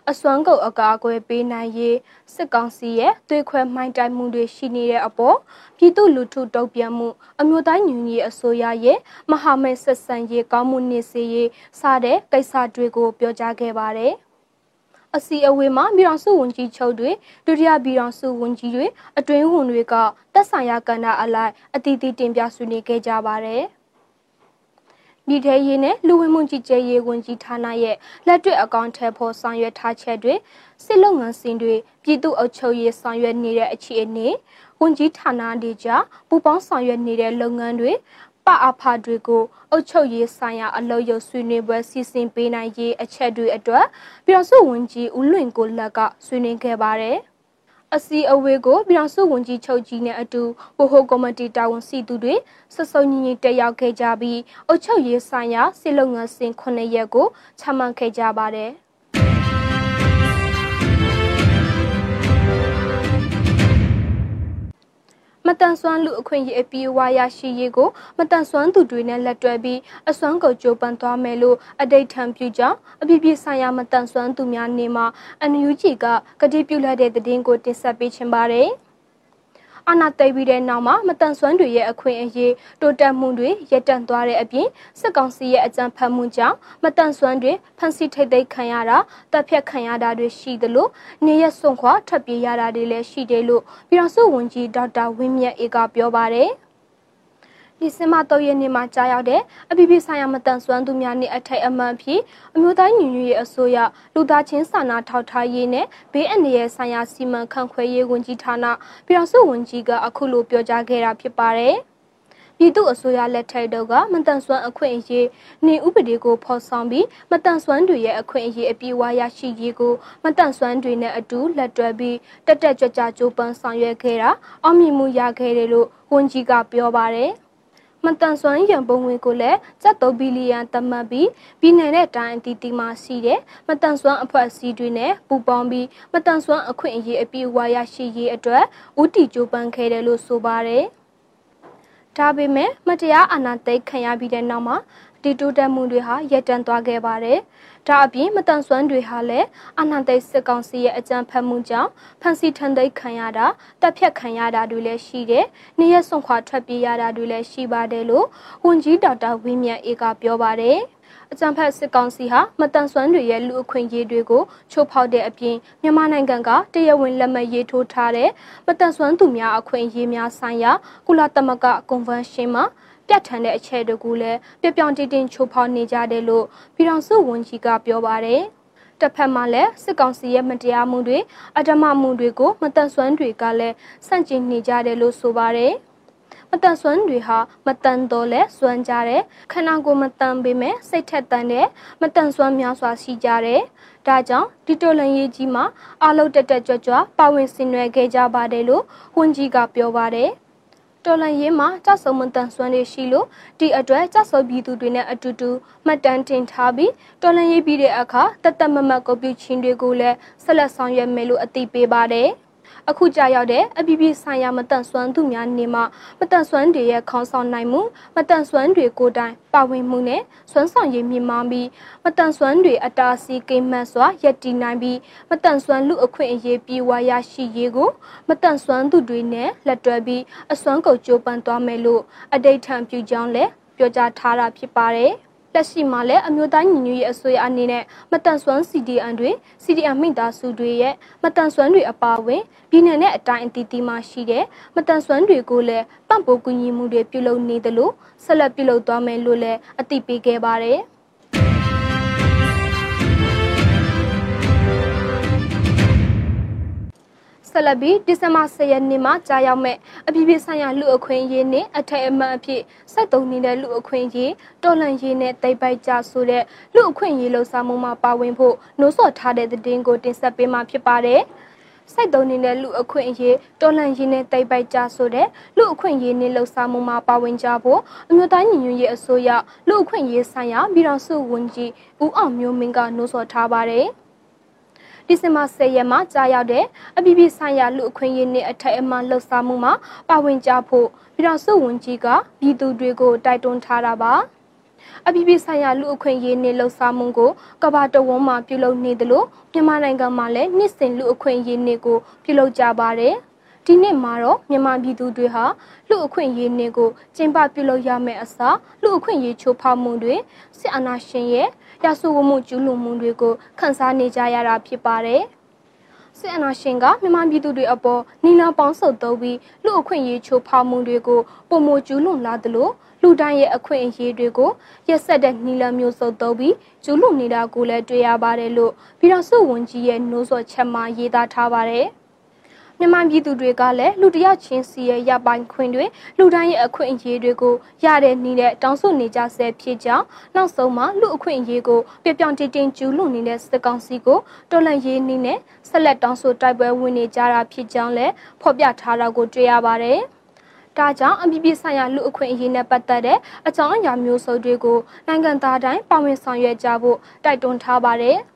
အစွမ်းကုန်အကာအကွယ်ပေးနိုင်ရေးစစ်ကောင်စီရဲ့သွေးခွဲမှိုင်းတိုက်မှုတွေရှိနေတဲ့အပေါ်ပြည်သူလူထုတုံ့ပြန်မှုအမျိုးသားညီညွတ်ရေးအစိုးရရဲ့မဟာမိတ်ဆက်ဆံရေးကောင်းမှုနှင့်စေရေးစတဲ့ကိစ္စတွေကိုပြောကြားခဲ့ပါတယ် အစီအဝေးမှာပြည်တော်စုဝန်ကြီးချုပ်တွေဒုတိယပြည်တော်စုဝန်ကြီးတွေအတွင်းဝန်တွေကတက်ဆိုင်ရာကဏ္ဍအလိုက်အတီးတီးတင်ပြဆွေးနွေးခဲ့ကြပါတယ်။ပြည်ထရေးနဲ့လူဝင်မှုကြီးကြပ်ရေးဝန်ကြီးဌာနရဲ့လက်တွေ့အကောင့်ထဲပေါ်ဆောင်ရွက်ထားချက်တွေစစ်လုပ်ငန်းစဉ်တွေပြည်သူ့အုပ်ချုပ်ရေးဆောင်ရွက်နေတဲ့အခြေအနေဝန်ကြီးဌာနတွေကြားပူးပေါင်းဆောင်ရွက်နေတဲ့လုပ်ငန်းတွေ ပအဖတွေကိုအုပ်ချုပ်ရေးဆိုင်ရာအလုပ်ရုပ်ဆွေးနွေးပွဲစီစဉ်ပေးနိုင်ရေးအချက်တွေအတွက်ပြည်တော်စုဝန်ကြီးဦးလွင်ကိုလက်ကဆွေးနွေးခဲ့ပါတယ်။အစီအဝေးကိုပြည်တော်စုဝန်ကြီးချုပ်ကြီးနဲ့အတူဗဟိုကော်မတီတာဝန်ရှိသူတွေစစုံညီညီတက်ရောက်ခဲ့ကြပြီးအုပ်ချုပ်ရေးဆိုင်ရာစီလုံငန်းစဉ်9ရက်ကိုချမှတ်ခဲ့ကြပါတယ်။ မတန်ဆွမ်းလူအခွင့်အရေးအပြည့်အဝရရှိရေးကိုမတန်ဆွမ်းသူတွေနဲ့လက်တွဲပြီးအစွမ်းကုန်ကြိုးပမ်းသွားမယ်လို့အတိတ်ထံပြုကြောင်းအပြည့်ပြည့်ဆိုင်ရာမတန်ဆွမ်းသူများနေမှာအန်ယူဂျီကကတိပြုလိုက်တဲ့သတင်းကိုတင်ဆက်ပေးချင်ပါတယ်။ အာဏာသိမ်းပြီးတဲ့နောက်မှာမတန်ဆွမ်းတွေရဲ့အခွင့်အရေးတိုးတက်မှုတွေရပ်တန့်သွားတဲ့အပြင်စစ်ကောင်စီရဲ့အကြမ်းဖက်မှုကြောင့်မတန်ဆွမ်းတွေဖမ်းဆီးထိတ်သိမ်းခံရတာတပ်ဖြတ်ခံရတာတွေရှိသလိုနေရစွန့်ခွာထွက်ပြေးရတာတွေလည်းရှိတယ်လို့ပြည်တော်စုဝန်ကြီးဒေါက်တာဝင်းမြတ်အေကပြောပါတယ် ဒီစင်မတော့ရဲ့နေ့မှာကြားရောက်တဲ့အပြည်ပြည်ဆိုင်ရာမတန်ဆွမ်းသူများနေ့အထိုက်အမှန်ဖြစ်အမျိုးသားညီညွတ်ရေးအစိုးရလူသားချင်းစာနာထောက်ထားရေးနဲ့ဘေးအန္တရာယ်ဆိုင်ရာစီမံခန့်ခွဲရေးဝန်ကြီးဌာနပြည်တော်စုဝန်ကြီးကအခုလိုပြောကြားခဲ့တာဖြစ်ပါတယ်။ပြည်သူအစိုးရလက်ထက်တော့ကမတန်ဆွမ်းအခွင့်အရေးနေဥပဒေကိုဖော်ဆောင်ပြီးမတန်ဆွမ်းတွေရဲ့အခွင့်အရေးအပြည့်အဝရရှိရေးကိုမတန်ဆွမ်းတွေနဲ့အတူလက်တွဲပြီးတက်တက်ကြွကြွကြိုးပမ်းဆောင်ရွက်ခဲ့တာအောင်မြင်မှုရခဲ့တယ်လို့ဝန်ကြီးကပြောပါတယ်။ မတန်ဆွမ်းရန်ပုံငွေကိုလည်းကျပ်3ဘီလီယံသတ်မှတ်ပြီးပြည်နယ်နဲ့တိုင်းအသီးသီးမှာရှိတဲ့မတန်ဆွမ်းအဖွဲ့အစည်းတွေနဲ့ပူးပေါင်းပြီးမတန်ဆွမ်းအခွင့်အရေးအပြည့်အဝရရှိရေးအတွက်ဦးတည်ကြိုးပမ်းခဲ့တယ်လို့ဆိုပါတယ်။ဒါပေမဲ့မတရားအာဏာသိမ်းခံရပြီးတဲ့နောက်မှာဒီတိုးတက်မှုတွေဟာရပ်တန့်သွားခဲ့ပါတယ်။ ဒါအပြင်မတန်ဆွမ်းတွေဟာလည်းအာဏာသိမ်းစစ်ကောင်စီရဲ့အကြမ်းဖက်မှုကြောင့်ဖမ်းဆီးထန်သိမ်းခံရတာတပ်ဖြတ်ခံရတာတွေလည်းရှိတယ်။နေရဆွန်ခွာထွက်ပြေးရတာတွေလည်းရှိပါတယ်လို့ဝန်ကြီးဒေါက်တာဝင်းမြတ်အေးကပြောပါတယ်။အကြံဖက်စစ်ကောင်စီဟာမတန်ဆွမ်းတွေရဲ့လူအခွင့်အရေးတွေကိုချိုးဖောက်တဲ့အပြင်မြန်မာနိုင်ငံကတရားဝင်လက်မှတ်ရေးထိုးထားတဲ့မတန်ဆွမ်းသူများအခွင့်အရေးများဆိုင်ရာကုလသမဂ္ဂကွန်ဗန်းရှင်းမှာ ပြတ်ထန်တဲ့အချက်တကူလည်းပြပြောင်တင်တင်ချိုးဖောက်နေကြတယ်လို့ပြည်ထောင်စုဝန်ကြီးကပြောပါတယ်။တစ်ဖက်မှာလည်းစစ်ကောင်စီရဲ့မတရားမှုတွေအဓမ္မမှုတွေကိုမတန်ဆွမ်းတွေကလည်းဆန့်ကျင်နေကြတယ်လို့ဆိုပါတယ်။မတန်ဆွမ်းတွေဟာမတန်တော့လဲစွမ်းကြတယ်ခန္ဓာကိုယ်မတန်ပေမဲ့စိတ်ထက်တန်တဲ့မတန်ဆွမ်းများစွာရှိကြတယ်။ဒါကြောင့်ဒီတိုလန်ရေးကြီးမှာအလုံးတက်တက်ကြွကြွပါဝင်ဆင်နွှဲခဲ့ကြပါတယ်လို့ဝန်ကြီးကပြောပါတယ်။ တော်လန်ရေးမှာကြောက်ဆုံမတန်ဆွမ်းတွေရှိလို့ဒီအတွက်ကြောက်ဆုံပြည်သူတွေနဲ့အတူတူမှတ်တမ်းတင်ထားပြီးတော်လန်ရေးပြီးတဲ့အခါတသက်မမတ်ကိုပြုချင်းတွေကိုလည်းဆက်လက်ဆောင်ရွက်မယ်လို့အသိပေးပါတယ်။ အခုကြာရောက်တဲ့အပြည်ပြည်ဆိုင်ရာမတန့်စွမ်းသူများနေမှာမတန့်စွမ်းတွေရဲ့ခေါင်းဆောင်နိုင်မှုမတန့်စွမ်းတွေကိုတိုင်ပါဝင်မှုနဲ့စွမ်းဆောင်ရည်မြင့်မားပြီးမတန့်စွမ်းတွေအတားဆီးကိမတ်စွာယက်တီနိုင်ပြီးမတန့်စွမ်းလူအခွင့်အရေးပြေဝရရှိရေးကိုမတန့်စွမ်းသူတွေနဲ့လက်တွဲပြီးအစွမ်းကုန်ကြိုးပမ်းသွားမယ်လို့အတိတ်ထံပြုကြောင်းလည်းပြောကြားထားတာဖြစ်ပါတယ်။ လက်ရှိမှာလည်းအမျိုးသားညီညွတ်ရေးအစိုးရအနေနဲ့မတန်ဆွမ်း CDN တွေ CDN မိသားစုတွေရဲ့မတန်ဆွမ်းတွေအပါအဝင်ပြည်내နဲ့အတိုင်းအသီးသီးမှရှိတဲ့မတန်ဆွမ်းတွေကိုလည်းပံ့ပိုးကူညီမှုတွေပြုလုပ်နေတယ်လို့ဆက်လက်ပြုလုပ်သွားမယ်လို့လည်းအသိပေးခဲ့ပါတယ်။ ဆက်လက်ပြီးဒီဇင်ဘာ10ရက်နေ့မှာကြာရောက်မဲ့အပြည်ပြည်ဆိုင်ရာလူအခွင့်အရေးနှင့်အထက်အမှန်အဖြစ်စိုက်တုံနေတဲ့လူအခွင့်အရေးတော်လှန်ရေးနဲ့တိတ်ပိုက်ကြဆိုတဲ့လူအခွင့်အရေးလှုပ်ရှားမှုမှာပါဝင်ဖို့နှိုးဆော်ထားတဲ့သတင်းကိုတင်ဆက်ပေးမှာဖြစ်ပါတယ်။စိုက်တုံနေတဲ့လူအခွင့်အရေးတော်လှန်ရေးနဲ့တိတ်ပိုက်ကြဆိုတဲ့လူအခွင့်အရေးနဲ့လှုပ်ရှားမှုမှာပါဝင်ကြဖို့အမျိုးသားညီညွတ်ရေးအစိုးရလူအခွင့်အရေးဆိုင်ရာပြည်ထောင်စုဝန်ကြီးဦးအောင်မျိုးမင်းကနှိုးဆော်ထားပါတယ်။ ဒီဇင်ဘာ10ရက်မှာကြာရောက်တဲ့အပြည်ပြည်ဆိုင်ရာလူအခွင့်အရေးနှင့်အထက်အမှန်လှုပ်ရှားမှုမှာပါဝင်ကြဖို့ပြည်တော်စုဝန်ကြီးကပြည်သူတွေကိုတိုက်တွန်းထားတာပါအပြည်ပြည်ဆိုင်ရာလူအခွင့်အရေးနှင့်လှုပ်ရှားမှုကိုကမ္ဘာတဝန်းမှာပြုလုပ်နေသလိုမြန်မာနိုင်ငံမှာလည်းနှစ်စဉ်လူအခွင့်အရေးနှင့်ကိုပြုလုပ်ကြပါတယ်ဒီနှစ်မှာတော့မြန်မာပြည်သူတွေဟာလူအခွင့်အရေးနှင့်ကိုကျင်းပပြုလုပ်ရမယ့်အစားလူအခွင့်အရေးချိုးဖောက်မှုတွေစစ်အာဏာရှင်ရဲ့ ရာဇဝမှုကျူးလွန်မှုတွေကိုခန်းစားနေကြရတာဖြစ်ပါတယ်။စစ်အာဏာရှင်ကမြန်မာပြည်သူတွေအပေါ်နီလာပေါင်းစုပ်သုံးပြီးလူအခွင့်အရေးချိုးဖောက်မှုတွေကိုပုံမကျူးလွန်လာသလိုလူတိုင်းရဲ့အခွင့်အရေးတွေကိုရက်ဆက်တဲ့နီလာမျိုးစုပ်သုံးပြီးကျူးလွန်နေတာကိုလည်းတွေ့ရပါတယ်လို့ပြည်တော်စုဝန်ကြီးရဲ့နှိုးဆော်ချက်မှာရေးသားထားပါတယ်။ မြန်မာပြည်သူတွေကလည်းလူတယောက်ချင်းစီရဲ့ရပိုင်ခွင့်တွေလူတိုင်းရဲ့အခွင့်အရေးတွေကိုရတဲ့နည်းနဲ့တောင်းဆိုနေကြဆဲဖြစ်ကြောင်းနောက်ဆုံးမှာလူအခွင့်အရေးကိုပြပြောင်တင်တင်ကျူးလွန်နေတဲ့စစ်ကောင်စီကိုတော်လှန်ရေးနည်းနဲ့ဆက်လက်တောင်းဆိုတိုက်ပွဲဝင်နေကြတာဖြစ်ကြောင်းလည်းဖော်ပြထားတာကိုတွေ့ရပါတယ်။ဒါကြောင့်အပြည်ပြည်ဆိုင်ရာလူအခွင့်အရေးနဲ့ပတ်သက်တဲ့အကြောင်းအရာမျိုးစုံတွေကိုနိုင်ငံသားတိုင်းပါဝင်ဆောင်ရွက်ကြဖို့တိုက်တွန်းထားပါတယ်။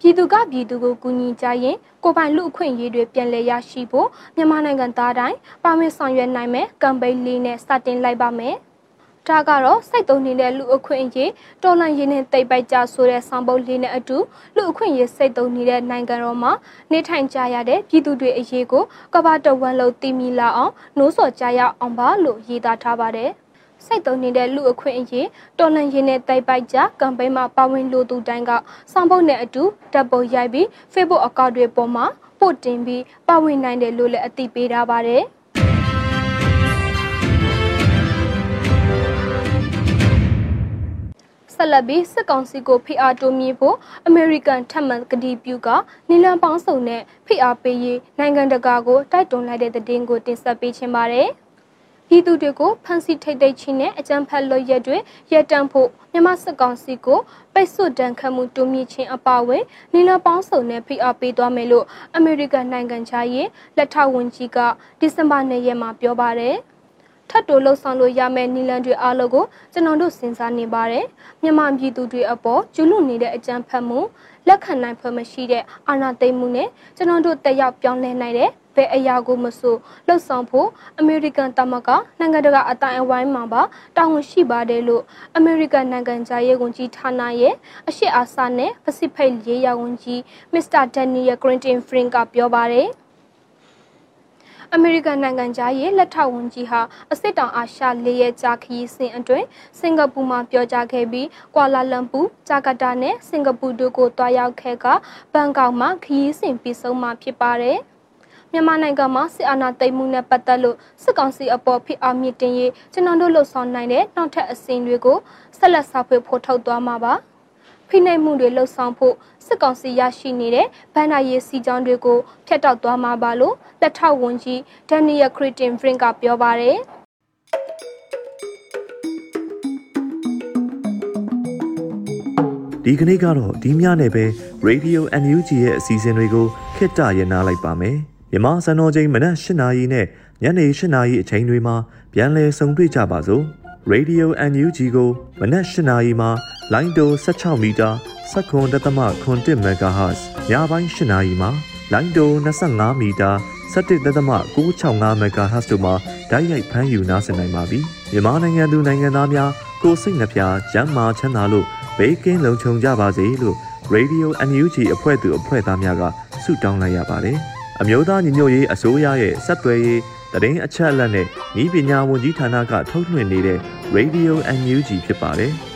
ပြည်သူကပြည်သူကိုကူညီကြရင်ကိုပိုင်လူအခွင့်အရေးတွေပြန်လည်ရရှိဖို့မြန်မာနိုင်ငံသားတိုင်းပါဝင်ဆောင်ရွက်နိုင်မယ်ကမ်ပိန်းလေးနဲ့စတင်လိုက်ပါမယ်။ဒါကတော့စိတ်သုံးနေတဲ့လူအခွင့်အရေးတော်လှန်ရေးနဲ့တိတ်ပိုက်ကြဆိုတဲ့ဆောင်ပုဒ်လေးနဲ့အတူလူအခွင့်အရေးစိတ်သုံးနေတဲ့နိုင်ငံတော်မှာနေထိုင်ကြရတဲ့ပြည်သူတွေအရေးကိုကမ္ဘာတဝန်းလုံးသိမြင်လာအောင်နှိုးဆော်ကြရအောင်ပါလို့ရေးသားထားပါတယ်။ စိတ်သုံးနေတဲ့လူအခွင့်အရေးတော်လှန်ရေးနဲ့တိုက်ပိုက်ကြကမ်ပိန်းမှာပါဝင်လိုသူတိုင်းကစောင့်ပုတ်နဲ့အတူတပ်ပုံရိုက်ပြီး Facebook အကောင့်တွေပေါ်မှာပို့တင်ပြီးပါဝင်နိုင်တယ်လို့လည်းအသိပေးထားပါတယ်ဆက်လက်ပြီးစစ်ကောင်စီကိုဖိအားတိုးမြှင့်ဖို့အမေရိကန်ထပ်မံကတိပြုကနီလန်ပေါင်းစုံနဲ့ဖိအားပေးရေးနိုင်ငံတကာကိုတိုက်တွန်းလိုက်တဲ့တဲ့င်းကိုတင်ဆက်ပေးချင်ပါတယ်။ ပြည်သူတွေကိုဖမ်းဆီးထိတ်သိမ်းခြင်းနဲ့အကြမ်းဖက်လုပ်ရက်တွေရပ်တန့်ဖို့မြန်မာစစ်ကောင်စီကိုပိတ်ဆို့တန်ခတ်မှုတိုးမြင့်ခြင်းအပါအဝင်နီလာပေါင်းစုံနဲ့ဖိအားပေးသွားမယ်လို့အမေရိကန်နိုင်ငံခြားရေးလက်ထောက်ဝန်ကြီးကဒီဇင်ဘာ၂ရက်မှာပြောပါတယ်ထပ်တိုးလှုပ်ဆောင်လို့ရမယ့်နီလန်တွေအားလုံးကိုကျွန်တော်တို့စဉ်းစားနေပါတယ်မြန်မာပြည်သူတွေအပေါ်ကျူးလွန်နေတဲ့အကြမ်းဖက်မှု လက်ခံနိုင်ဖွယ်မရှိတဲ့အာဏာသိမ်းမှုနဲ့ကျွန်တော်တို့တက်ရောက်ပြောင်းလဲနိုင်တဲ့ဘယ်အရာကိုမဆိုလှုပ်ဆောင်ဖို့အမေရိကန်သမဂနိုင်ငံတကာအတိုင်းအဝိုင်းမှာပါတာဝန်ရှိပါတယ်လို့အမေရိကန်နိုင်ငံသားရေးဝန်ကြီးဌာနရဲ့အရှိအာဆာနဲ့ပစိဖိတ်ရေးရာဝန်ကြီးမစ္စတာဒန်နီယယ်ဂရင်တင်ဖရင်ကပြောပါတယ် အမေရိကန်နိုင်ငံသားရဲ့လက်ထောက်ဝန်ကြီးဟာအစ်စ်တောင်အာရှလေးရဲ့ကြာခရီးစဉ်အတွင်းစင်ကာပူမှာပြောကြားခဲ့ပြီးကွာလာလမ်ပူဂျာကာတာနဲ့စင်ကာပူတို့ကိုတွားရောက်ခဲ့ကဘန်ကောက်မှာခရီးစဉ်ပြီးဆုံးမှာဖြစ်ပါတယ်။မြန်မာနိုင်ငံမှာစစ်အာဏာသိမ်းမှုနဲ့ပတ်သက်လို့စစ်ကောင်စီအပေါ်ဖိအားမြင့်တင်ရေးကျွန်တော်တို့လှုပ်ဆောင်နိုင်တဲ့နောက်ထပ်အစီအစဉ်တွေကိုဆက်လက်ဆောက်ဖွေဖို့ထုတ်သွားမှာပါ ဖိနှိပ်မှုတွေလှုပ်ဆောင်ဖို့စစ်ကောင်စီရရှိနေတဲ့ဗန်ဒါရေးစီကြောင်းတွေကိုဖျက်တောက်သွားမှာပါလို့လက်ထောက်ဝန်ကြီးဒန်နီယယ်ခရစ်တင်ဖရင်ကပြောပါတယ်ဒီကနေ့ကတော့ဒီညနေပဲ Radio NUG ရဲ့အစီအစဉ်တွေကိုခਿੱတရနာလိုက်ပါမယ်။မြန်မာစံတော်ချိန်မနက်၈နာရီနဲ့ညနေ၈နာရီအချိန်တွေမှာပြန်လည်ဆုံတွေ့ကြပါစို့ Radio NUG ကိုမနက်၈နာရီမှာ လိုင်းတို16မီတာ7.3 MHz ညပိုင်း၈နာရီမှာလိုင်းတို25မီတာ17.665 MHz တို့မှာဓာတ်ရိုက်ဖမ်းယူနားဆင်နိုင်ပါပြီမြန်မာနိုင်ငံသူနိုင်ငံသားများကိုစိတ်နှပြကျန်းမာချမ်းသာလို့ဘေးကင်းလုံခြုံကြပါစေလို့ Radio NUG အဖွဲ့သူအဖွဲ့သားများကဆုတောင်းလိုက်ရပါတယ်အမျိုးသားညီညွတ်ရေးအစိုးရရဲ့စက်သွယ်ရေးတရင်အချက်အလက်နဲ့ဤပညာဝန်ကြီးဌာနကထုတ်လွှင့်နေတဲ့ Radio NUG ဖြစ်ပါတယ်။